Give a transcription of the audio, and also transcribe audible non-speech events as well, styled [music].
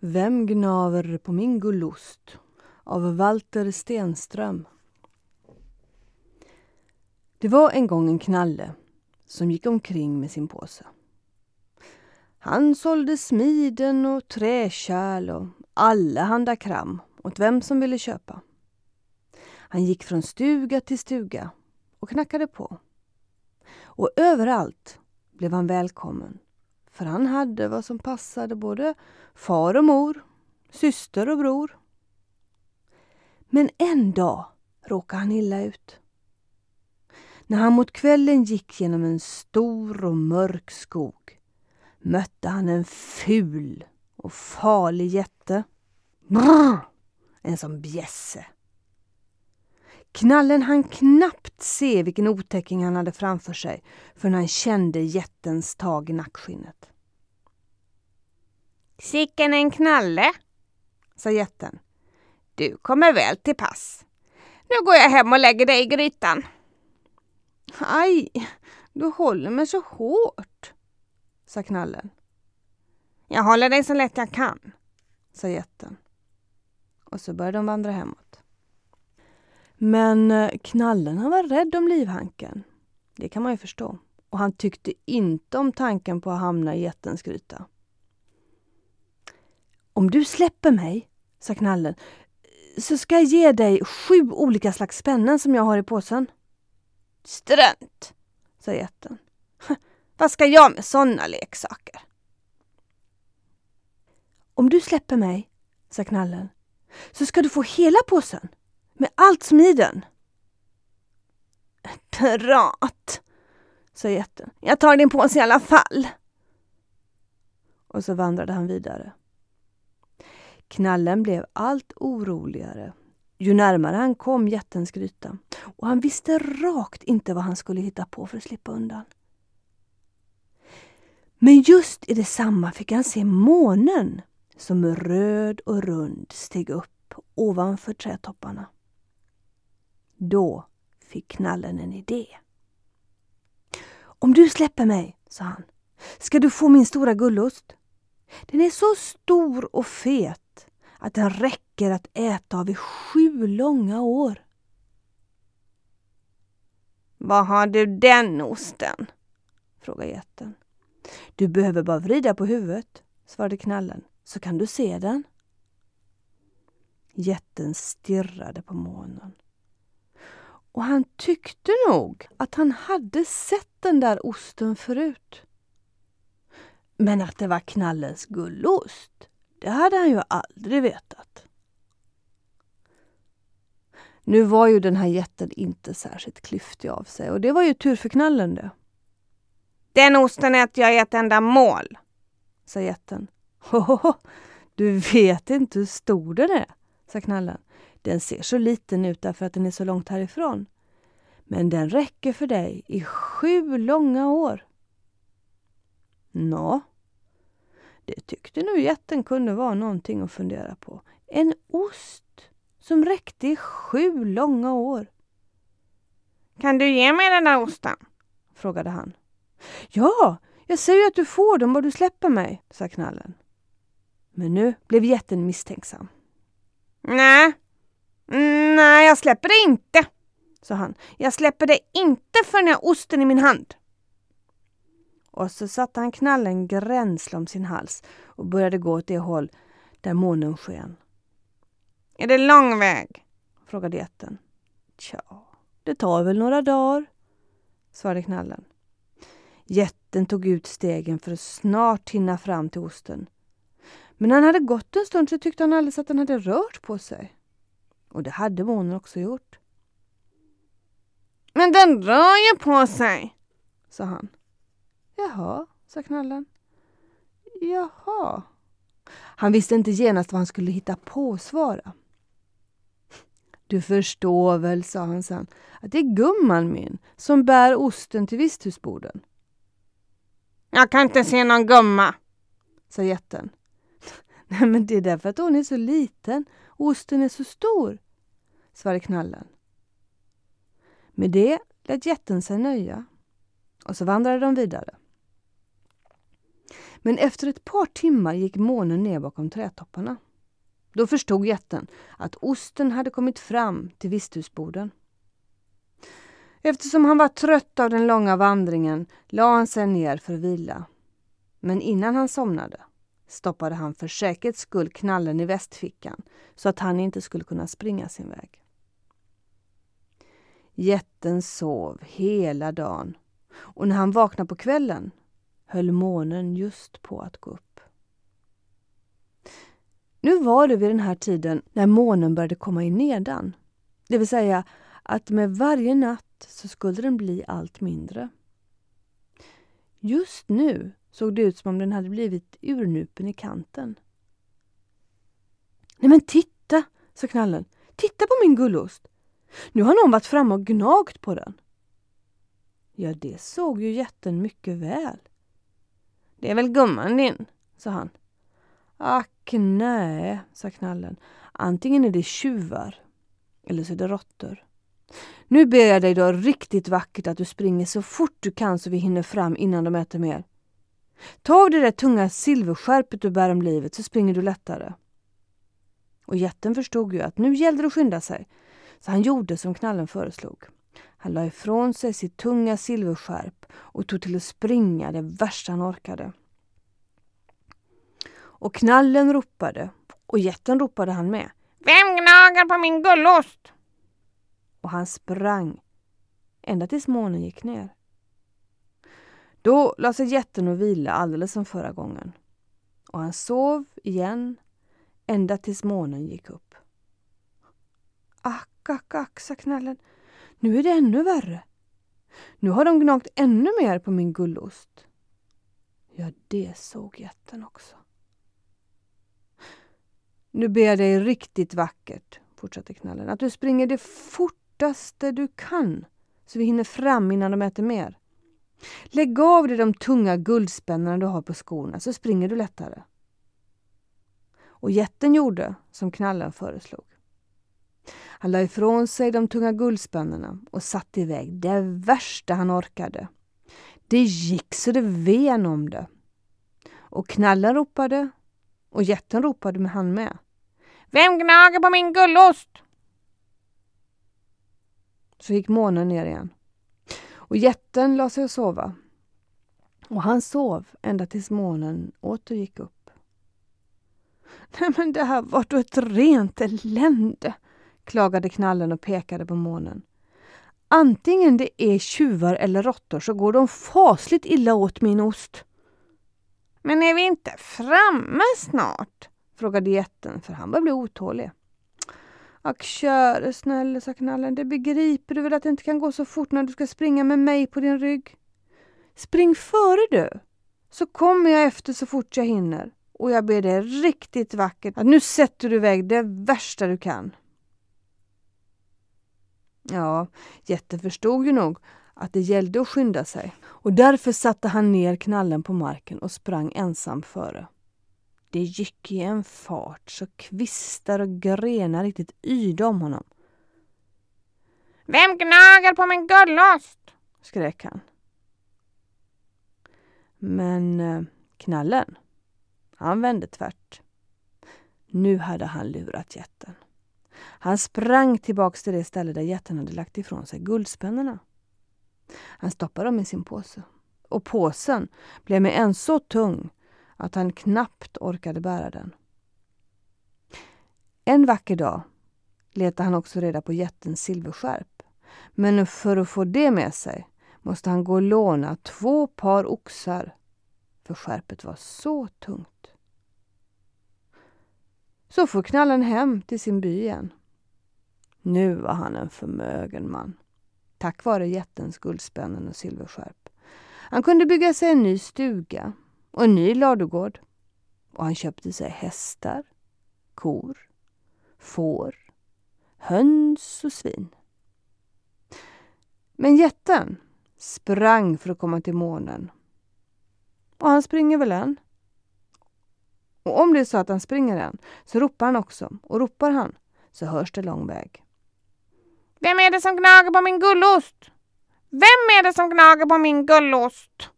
Vem gnaver på min gullost? av Walter Stenström. Det var en gång en knalle som gick omkring med sin påse. Han sålde smiden och träkärl och allehanda kram åt vem som ville köpa. Han gick från stuga till stuga och knackade på. Och överallt blev han välkommen, för han hade vad som passade både far och mor, syster och bror. Men en dag råkade han illa ut. När han mot kvällen gick genom en stor och mörk skog mötte han en ful och farlig jätte. Brr! En som bjässe. Knallen han knappt se vilken otäcking han hade framför sig förrän han kände jättens tag i nackskinnet. Sicken en knalle, sa jätten. Du kommer väl till pass. Nu går jag hem och lägger dig i grytan. Aj, du håller mig så hårt, sa knallen. Jag håller dig så lätt jag kan, sa jätten. Och så började de vandra hemåt. Men eh, knallen han var rädd om livhanken. Det kan man ju förstå. Och han tyckte inte om tanken på att hamna i jättens gryta. Om du släpper mig, sa knallen, så ska jag ge dig sju olika slags spännen som jag har i påsen. Strunt, sa jätten. [laughs] Vad ska jag med sådana leksaker? Om du släpper mig, sa knallen, så ska du få hela påsen med allt som i den. Prat, sa jätten. Jag tar din påse i alla fall. Och så vandrade han vidare. Knallen blev allt oroligare ju närmare han kom jättens gryta och han visste rakt inte vad han skulle hitta på för att slippa undan. Men just i detsamma fick han se månen som röd och rund steg upp ovanför trädtopparna. Då fick knallen en idé. Om du släpper mig, sa han, ska du få min stora gullost. Den är så stor och fet att den räcker att äta av i sju långa år. Var har du den osten? frågade jätten. Du behöver bara vrida på huvudet, svarade knallen, så kan du se den. Jätten stirrade på månen. Och han tyckte nog att han hade sett den där osten förut. Men att det var knallens gullost, det hade han ju aldrig vetat. Nu var ju den här jätten inte särskilt klyftig av sig och det var ju tur för knallen det. Den osten äter jag i ett enda mål, sa jätten. [laughs] Hohoho, du vet inte hur stor den är, sa knallen. Den ser så liten ut därför att den är så långt härifrån. Men den räcker för dig i sju långa år. Nå, det tyckte nu jätten kunde vara någonting att fundera på. En ost som räckte i sju långa år. Kan du ge mig den där osten? frågade han. Ja, jag säger att du får dem bara du släpper mig, sa knallen. Men nu blev jätten misstänksam. Nej, Mm, nej, jag släpper det inte, sa han. Jag släpper det inte förrän jag har osten i min hand. Och så satte han knallen gränsle om sin hals och började gå åt det håll där månen sken. Är det lång väg? frågade jätten. Tja, det tar väl några dagar, svarade knallen. Jätten tog ut stegen för att snart hinna fram till osten. Men när han hade gått en stund så tyckte han alldeles att den hade rört på sig. Och det hade månen också gjort. Men den rör ju på sig, sa han. Jaha, sa knallen. Jaha. Han visste inte genast vad han skulle hitta på att svara. Du förstår väl, sa han sen, att det är gumman min som bär osten till visthusborden. Jag kan inte se någon gumma, sa jätten. [laughs] Nej, men det är därför att hon är så liten och osten är så stor, svarade knallen. Med det lät jätten sig nöja och så vandrade de vidare. Men efter ett par timmar gick månen ner bakom trädtopparna. Då förstod jätten att osten hade kommit fram till visthusboden. Eftersom han var trött av den långa vandringen la han sig ner för att vila. Men innan han somnade stoppade han för säkerhets skull knallen i västfickan så att han inte skulle kunna springa sin väg. Jätten sov hela dagen och när han vaknade på kvällen höll månen just på att gå upp. Nu var det vid den här tiden när månen började komma i nedan. Det vill säga att med varje natt så skulle den bli allt mindre. Just nu såg det ut som om den hade blivit urnupen i kanten. Nej men titta, sa knallen. Titta på min gullost! Nu har någon varit framme och gnagt på den. Ja, det såg ju jätten mycket väl. Det är väl gumman din, sa han. Ack nej, sa knallen. Antingen är det tjuvar eller så är det råttor. Nu ber jag dig då riktigt vackert att du springer så fort du kan så vi hinner fram innan de äter mer. Ta av det där tunga silverskärpet du bär om livet så springer du lättare. Och jätten förstod ju att nu gällde det att skynda sig, så han gjorde som knallen föreslog. Han la ifrån sig sitt tunga silverskärp och tog till att springa det värsta han orkade. Och knallen ropade och jätten ropade han med. Vem gnagar på min gullost? Och han sprang ända tills månen gick ner. Då la sig jätten och vila alldeles som förra gången. Och han sov igen ända tills månen gick upp. Ack, ack, ack, sa knallen. Nu är det ännu värre. Nu har de gnagt ännu mer på min gullost. Ja, det såg jätten också. Nu ber jag dig riktigt vackert, fortsatte knallen, att du springer det fortaste du kan så vi hinner fram innan de äter mer. Lägg av dig de tunga guldspännena du har på skorna så springer du lättare. Och jätten gjorde som knallen föreslog. Han la ifrån sig de tunga guldspännena och satte iväg det värsta han orkade. Det gick så det ven om det. Och knallen ropade och jätten ropade med han med. Vem gnager på min gullost? Så gick månen ner igen. Och jätten la sig att sova. Och han sov ända tills månen åter gick upp. Nej men det här var då ett rent elände, klagade knallen och pekade på månen. Antingen det är tjuvar eller råttor så går de fasligt illa åt min ost. Men är vi inte framme snart? frågade jätten för han började bli otålig. Ack käre snälle, sa knallen, det begriper du väl att det inte kan gå så fort när du ska springa med mig på din rygg? Spring före du, så kommer jag efter så fort jag hinner. Och jag ber dig riktigt vackert att nu sätter du iväg det värsta du kan. Ja, jätten förstod ju nog att det gällde att skynda sig och därför satte han ner knallen på marken och sprang ensam före. Det gick i en fart så kvistar och grenar riktigt yrde om honom. Vem gnager på min gullost? skrek han. Men eh, knallen, han vände tvärt. Nu hade han lurat jätten. Han sprang tillbaks till det ställe där jätten hade lagt ifrån sig guldspännena. Han stoppade dem i sin påse och påsen blev med en så tung att han knappt orkade bära den. En vacker dag letade han också reda på jättens silverskärp. Men för att få det med sig måste han gå och låna två par oxar, för skärpet var så tungt. Så får knallen hem till sin by igen. Nu var han en förmögen man, tack vare jättens guldspännen och silverskärp. Han kunde bygga sig en ny stuga och en ny ladugård. Och han köpte sig hästar, kor, får, höns och svin. Men jätten sprang för att komma till månen. Och han springer väl än. Och om det är så att han springer än så ropar han också. Och ropar han så hörs det lång väg. Vem är det som gnager på min gullost? Vem är det som gnager på min gullost?